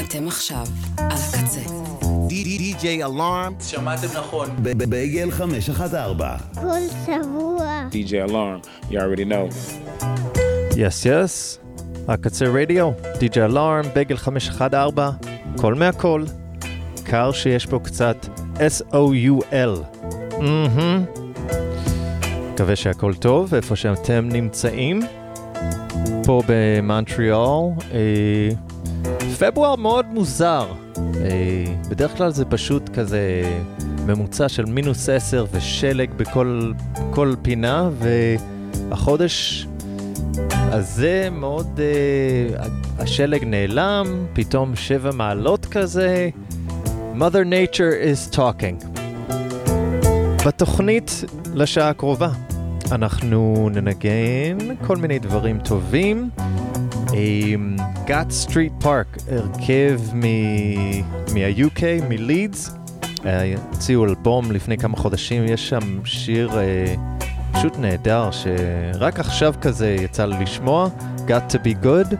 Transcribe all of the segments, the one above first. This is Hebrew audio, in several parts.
אתם עכשיו על הקצה. DJ Alarm. שמעתם נכון. בייגל 514. כל שבוע. DJ Alarm, you already know. yes yes, הקצה רדיו, DJ Alarm, בייגל 514, קול מהקול, קר שיש פה קצת S-O-U-L. מקווה שהכל טוב, איפה שאתם נמצאים. פה במונטריאל, אה, פברואר מאוד מוזר. אה, בדרך כלל זה פשוט כזה ממוצע של מינוס 10 ושלג בכל כל פינה, והחודש הזה מאוד, אה, השלג נעלם, פתאום שבע מעלות כזה. Mother Nature is talking. בתוכנית לשעה הקרובה אנחנו ננגן כל מיני דברים טובים. Gotts Street Park, הרכב מה-UK, מלידס, הוציאו אלבום לפני כמה חודשים, יש שם שיר אה, פשוט נהדר שרק עכשיו כזה יצא לי לשמוע, Got to be good,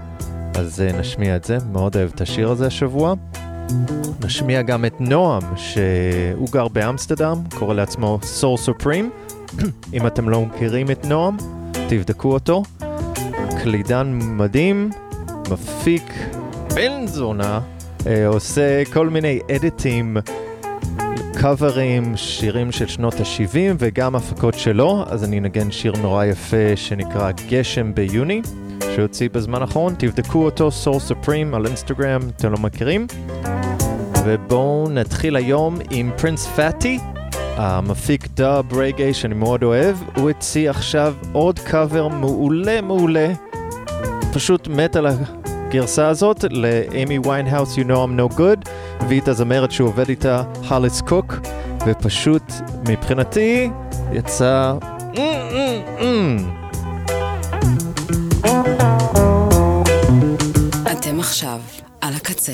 אז אה, נשמיע את זה, מאוד אוהב את השיר הזה השבוע. נשמיע גם את נועם, שהוא גר באמסטרדם, קורא לעצמו Soul Supreme. אם אתם לא מכירים את נועם, תבדקו אותו. קלידן מדהים, מפיק בן זונה, אה, עושה כל מיני אדיטים, קאברים, שירים של שנות ה-70 וגם הפקות שלו, אז אני אנגן שיר נורא יפה שנקרא גשם ביוני, שהוציא בזמן האחרון, תבדקו אותו, Soul Supreme על אינסטגרם, אתם לא מכירים. ובואו נתחיל היום עם פרינס פאטי, המפיק dub reggae שאני מאוד אוהב, הוא הציע עכשיו עוד קאבר מעולה מעולה, פשוט מת על הגרסה הזאת לאיימי ויינהאוס You know I'm no good, והביא את הזמרת שהוא עובד איתה, הולי קוק, ופשוט מבחינתי יצא... אתם עכשיו על הקצה.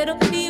little people.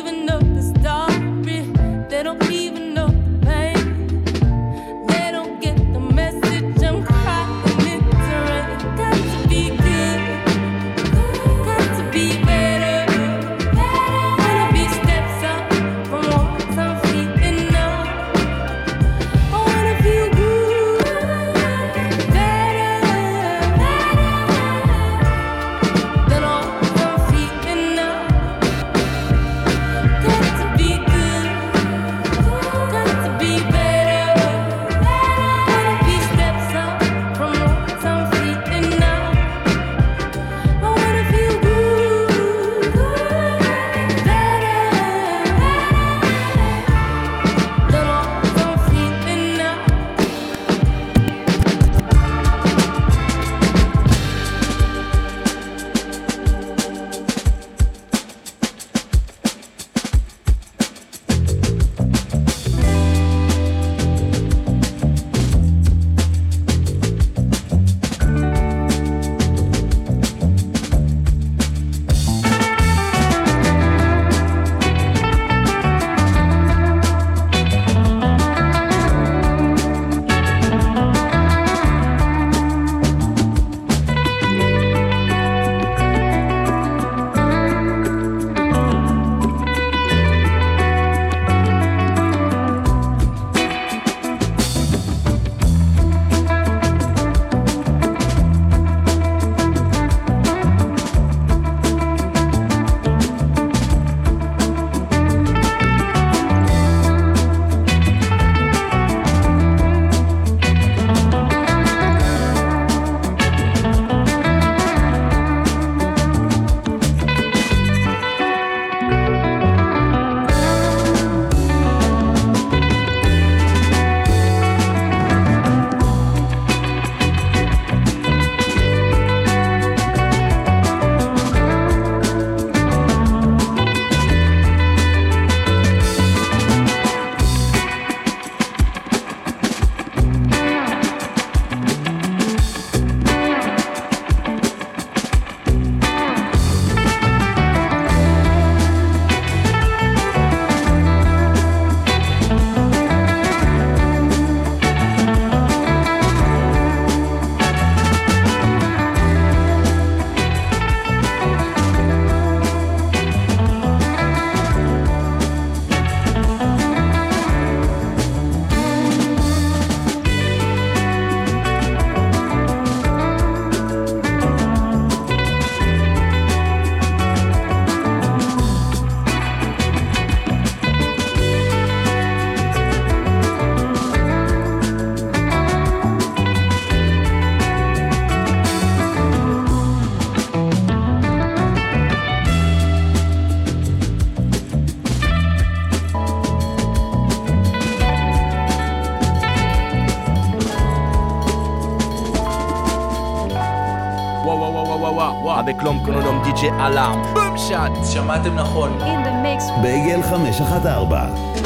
אלארם. בום שאט! שמעתם נכון. in the mix בייגל 514.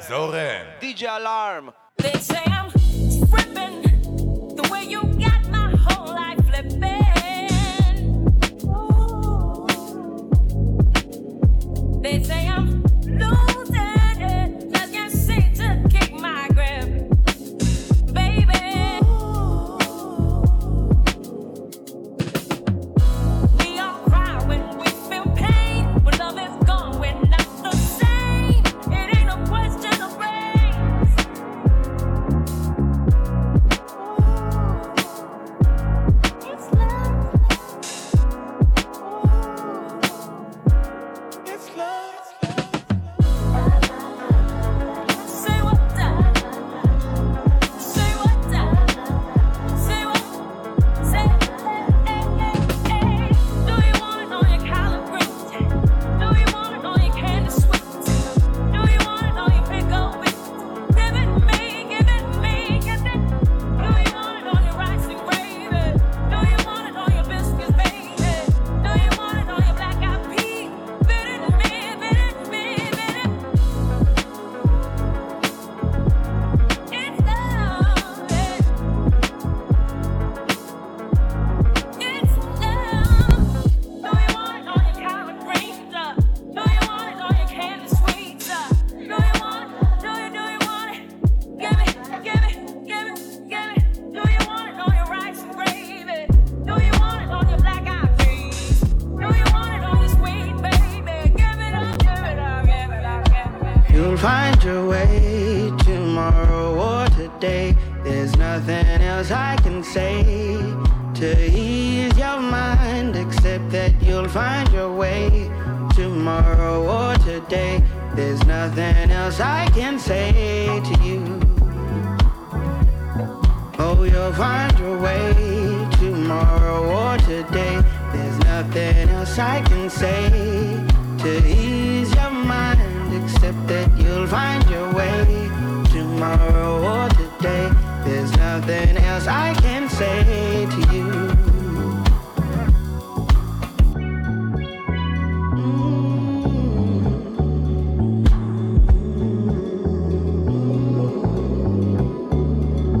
Zoran, Zoran. DJ Alarm. They say I'm flipping the way you got my whole life flipping. They say I'm nothing else I can say to ease your mind except that you'll find your way tomorrow or today. There's nothing else I can say to you. Oh, you'll find your way tomorrow or today. There's nothing else I can say to ease your mind except that you'll find your way tomorrow nothing else I can say to you. Mm.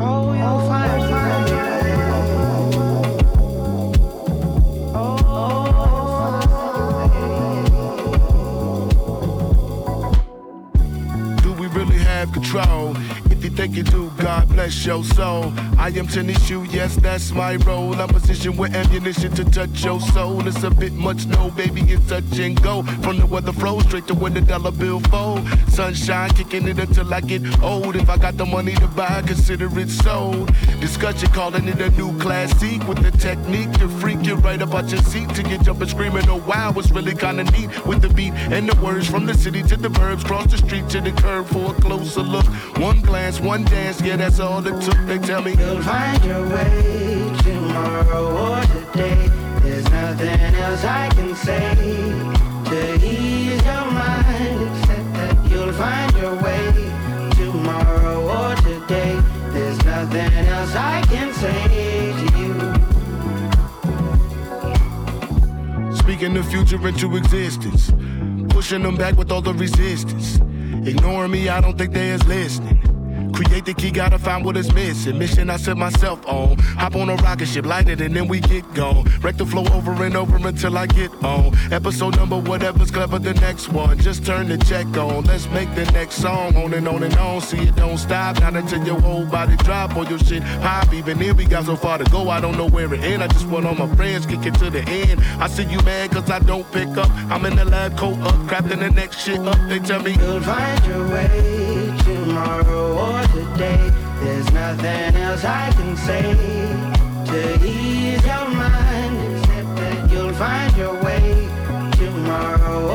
Oh, really have control? Think you do, God bless your soul. I am tennis shoe, yes, that's my role. I'm positioned with ammunition to touch your soul. It's a bit much, no, baby, it's touch and go. From the weather flow straight to when the dollar bill fold. Sunshine kicking it until I get old. If I got the money to buy, consider it sold. Discussion calling it a new classic with the technique to freak you right up out your seat to get jumping screaming. Oh wow, it's really kinda neat with the beat and the words from the city to the verbs. Cross the street to the curb for a closer look. One glance, one dance, yeah, that's all it took. They tell me You'll find your way tomorrow or today. There's nothing else I can say to ease your mind except that you'll find your way tomorrow or today. There's nothing else I can say to you. Speaking the future into existence. Pushing them back with all the resistance. Ignoring me, I don't think they is listening. Create the key, gotta find what is missing. Mission I set myself on. Hop on a rocket ship, light it, and then we get gone. Wreck the flow over and over until I get on. Episode number, whatever's clever, the next one. Just turn the check on. Let's make the next song. On and on and on. See it don't stop. Not until your whole body drop or your shit pop. Even if we got so far to go, I don't know where it end. I just want all my friends kick it to the end. I see you mad cause I don't pick up. I'm in the lab, coat up, crafting the next shit up. They tell me You'll find your way today. There's nothing else I can say to ease your mind except that you'll find your way tomorrow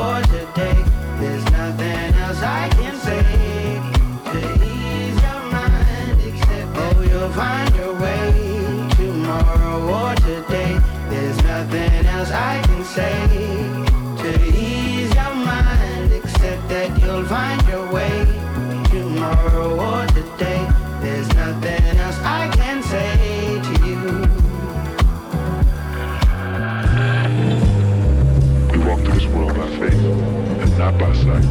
by night.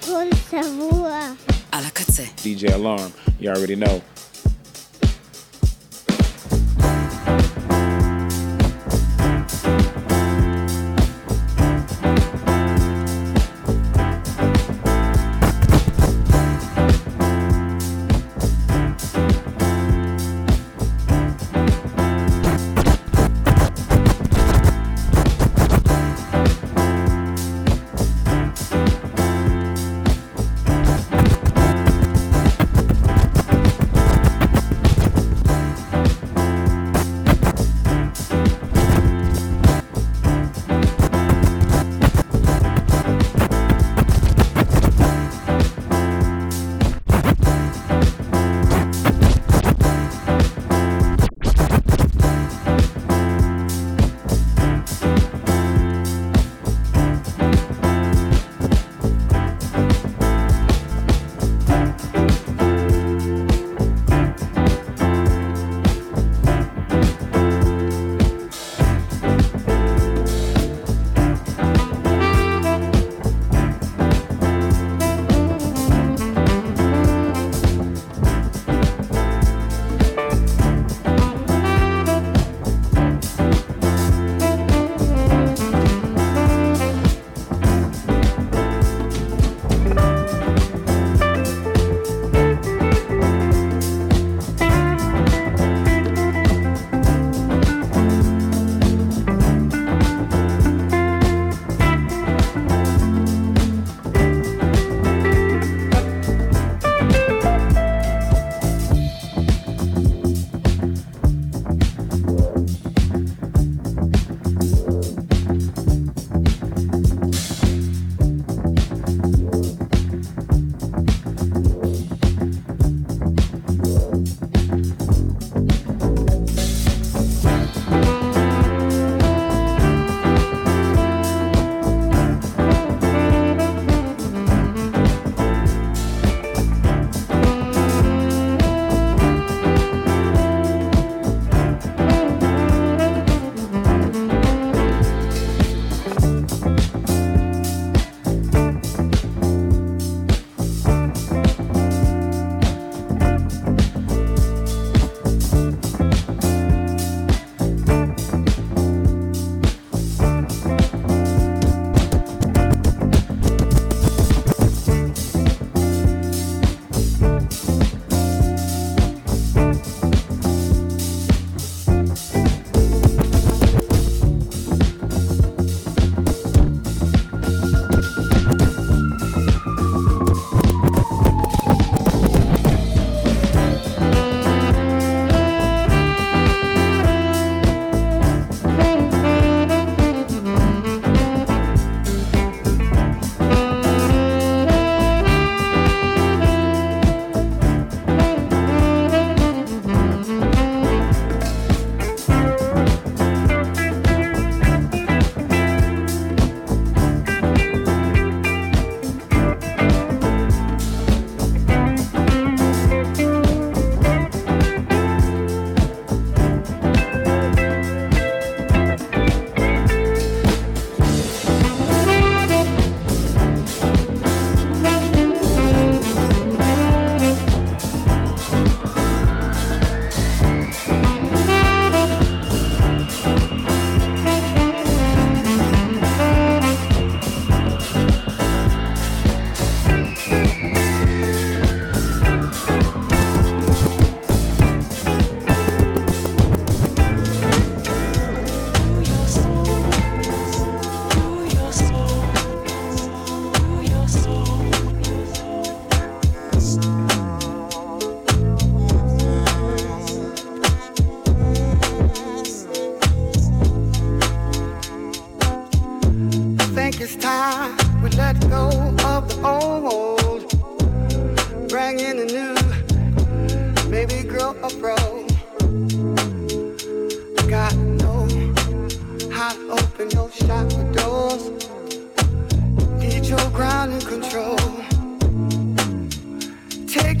כל שבוע. על הקצה. DJ Alarm. You already know.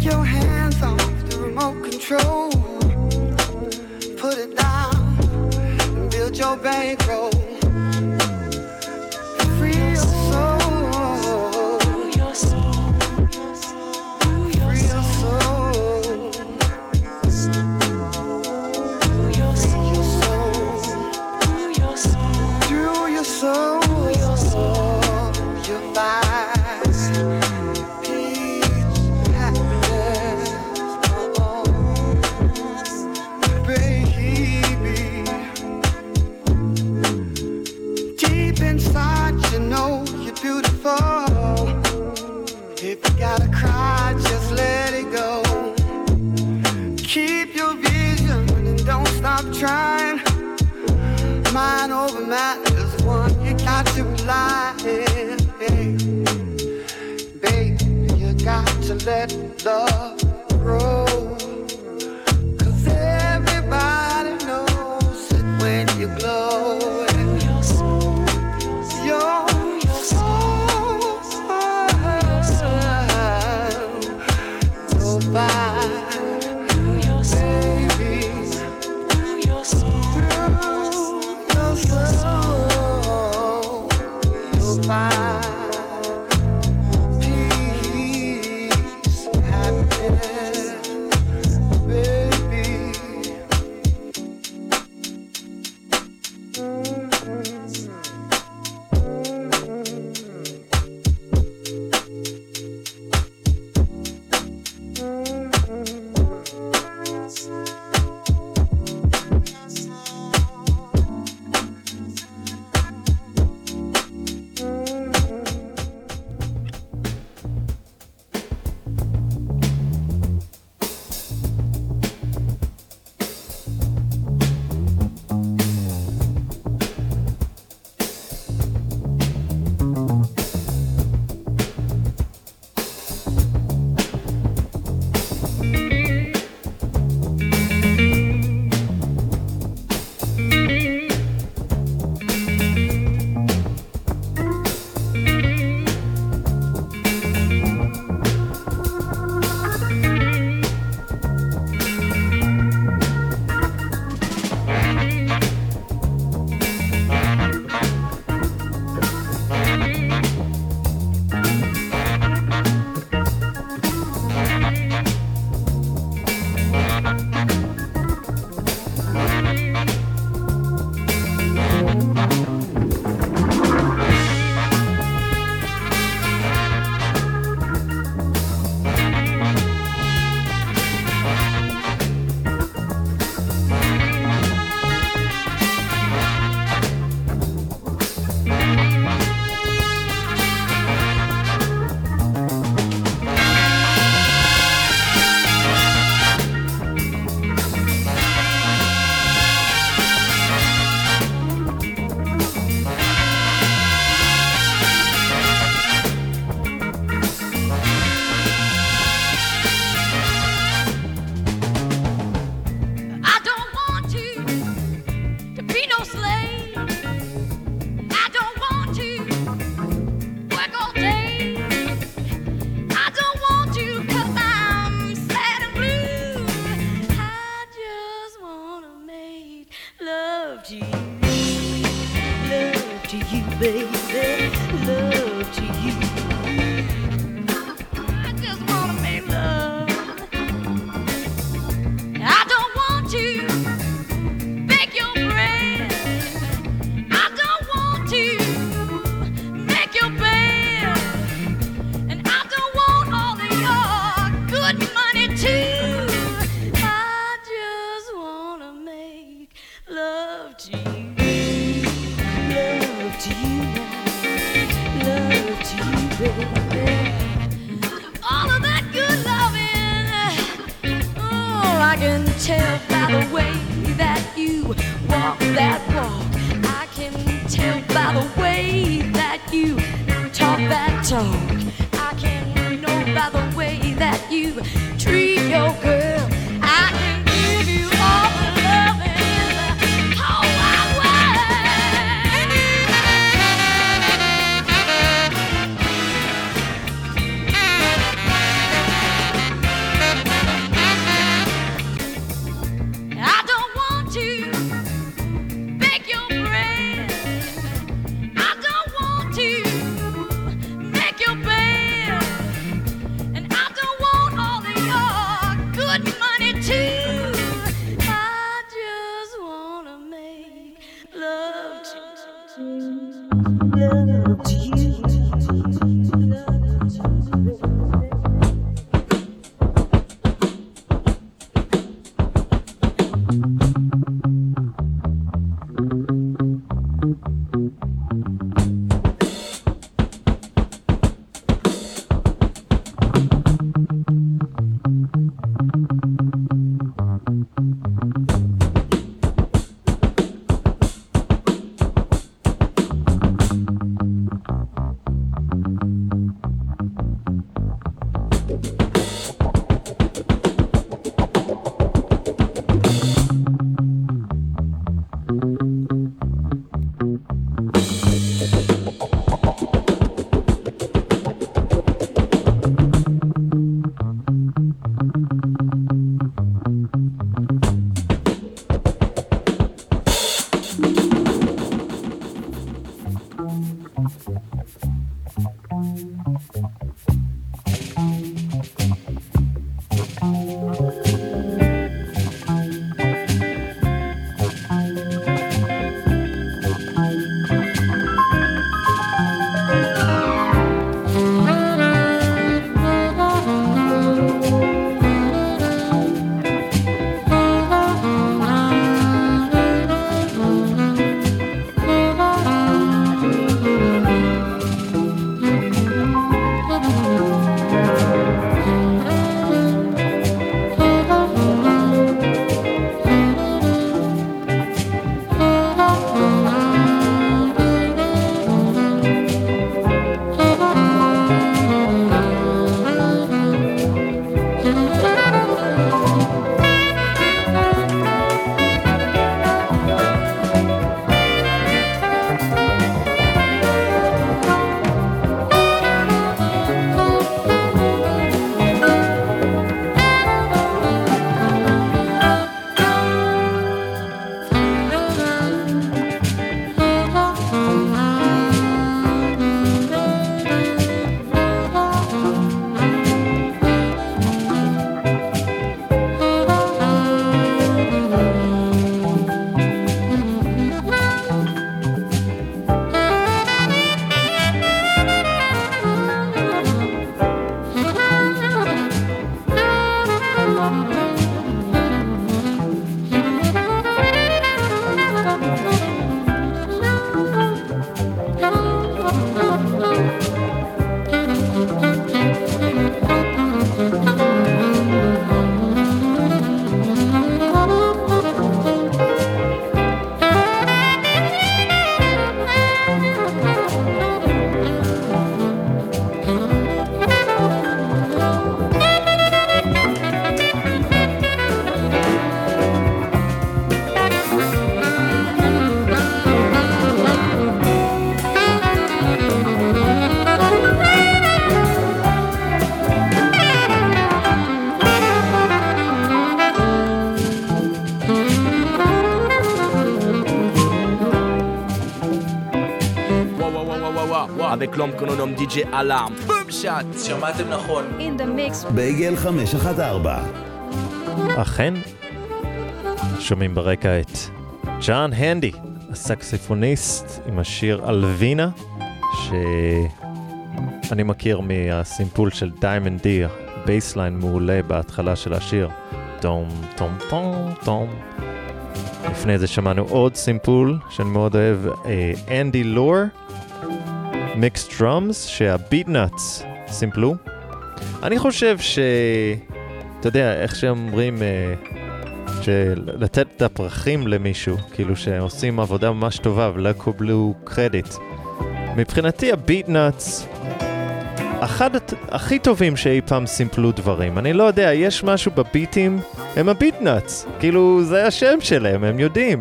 Your hands off the remote control. Put it down and build your bankroll. matters, one you got to lie. Baby, you got to let love. Música l'homme qu'on nomme DJ Alarm. Boom shot. שמעתם נכון. In the mix. בייגל 514. אכן, שומעים ברקע את ג'ון הנדי, הסקסופוניסט עם השיר אלווינה, שאני מכיר מהסימפול של Diamond D, bassline מעולה בהתחלה של השיר. טום, טום, טום, טום. לפני זה שמענו עוד סימפול שאני מאוד אוהב, אה, אנדי לור, מיקס דרומס, שה Beatnuts סימפלו. אני חושב ש... אתה יודע, איך שאומרים, אה, לתת את הפרחים למישהו, כאילו שעושים עבודה ממש טובה ולא קיבלו קרדיט. מבחינתי ה Beatnuts, אחד הת- הכי טובים שאי פעם סימפלו דברים. אני לא יודע, יש משהו בביטים, הם ה Beatnuts. כאילו, זה השם שלהם, הם יודעים.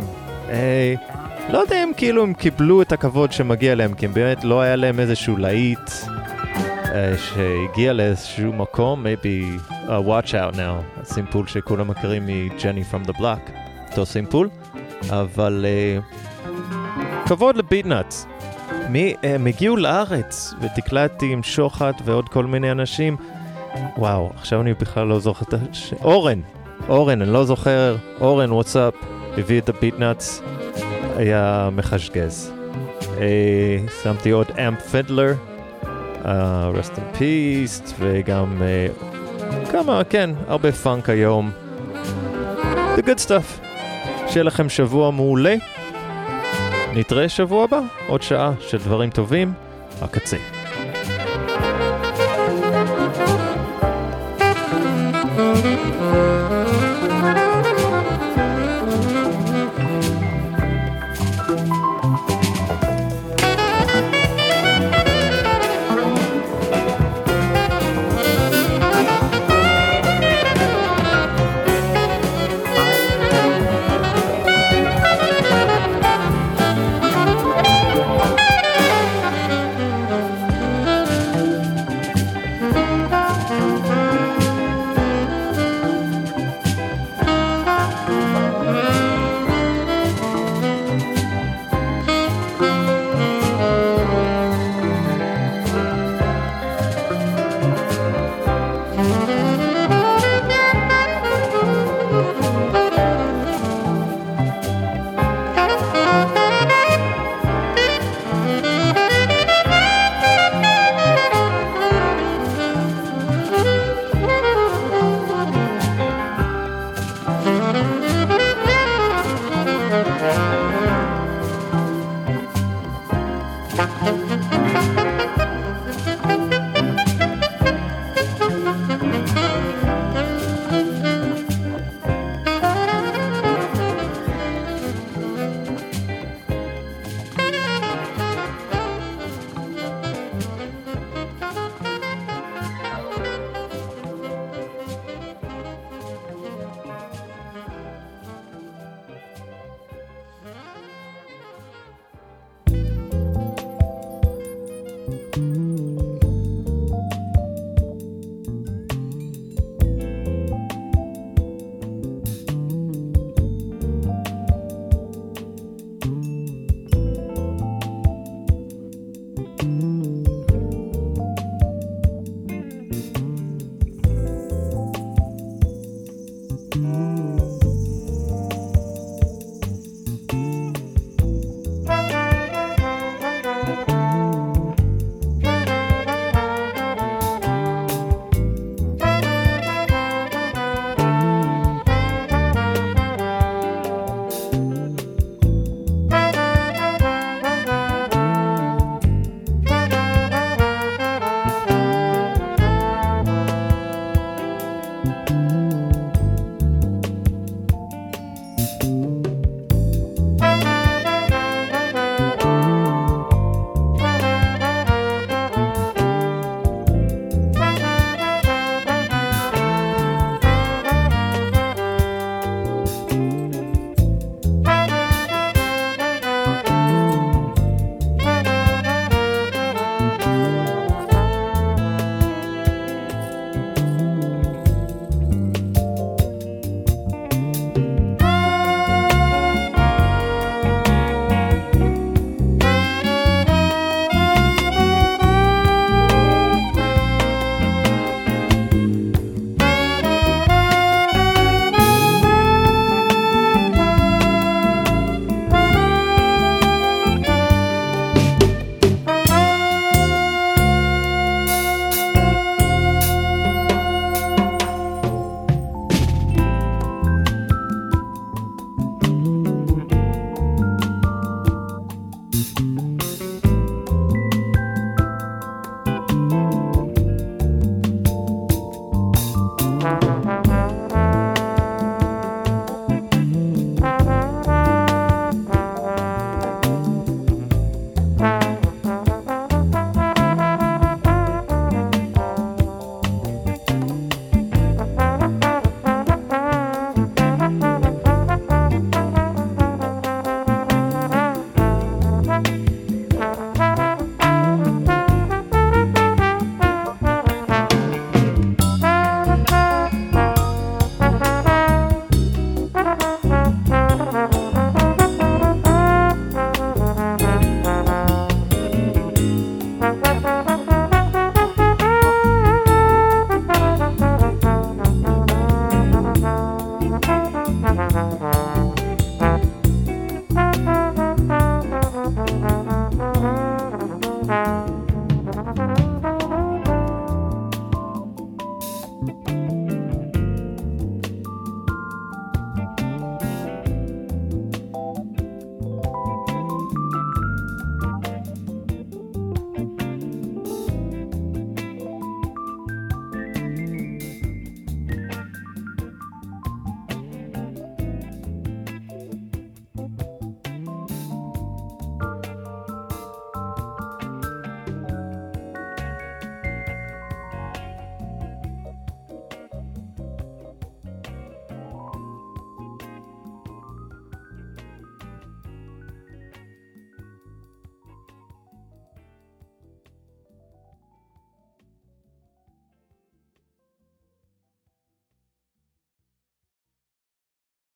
אה, לא יודע אם כאילו הם קיבלו את הכבוד שמגיע להם, כי באמת לא היה להם איזשהו להיט אה, שהגיע לאיזשהו מקום, maybe uh, watch out now, הסימפול שכולם מכירים מג'ני from the block, אותו סימפול, אבל אה, כבוד לביטנאטס. מי, הם הגיעו לארץ ותקלטתי עם שוחט ועוד כל מיני אנשים. וואו, עכשיו אני בכלל לא זוכר את הש... אורן, אורן, אני לא זוכר, אורן, וואטסאפ, הביא את הביטנאטס, היה מחשגז. אה, שמתי עוד אמפ פדלר, rest in peace, וגם uh, כמה, כן, הרבה פאנק היום. The good stuff. שיהיה לכם שבוע מעולה. נתראה שבוע הבא, עוד שעה של דברים טובים, הקצה.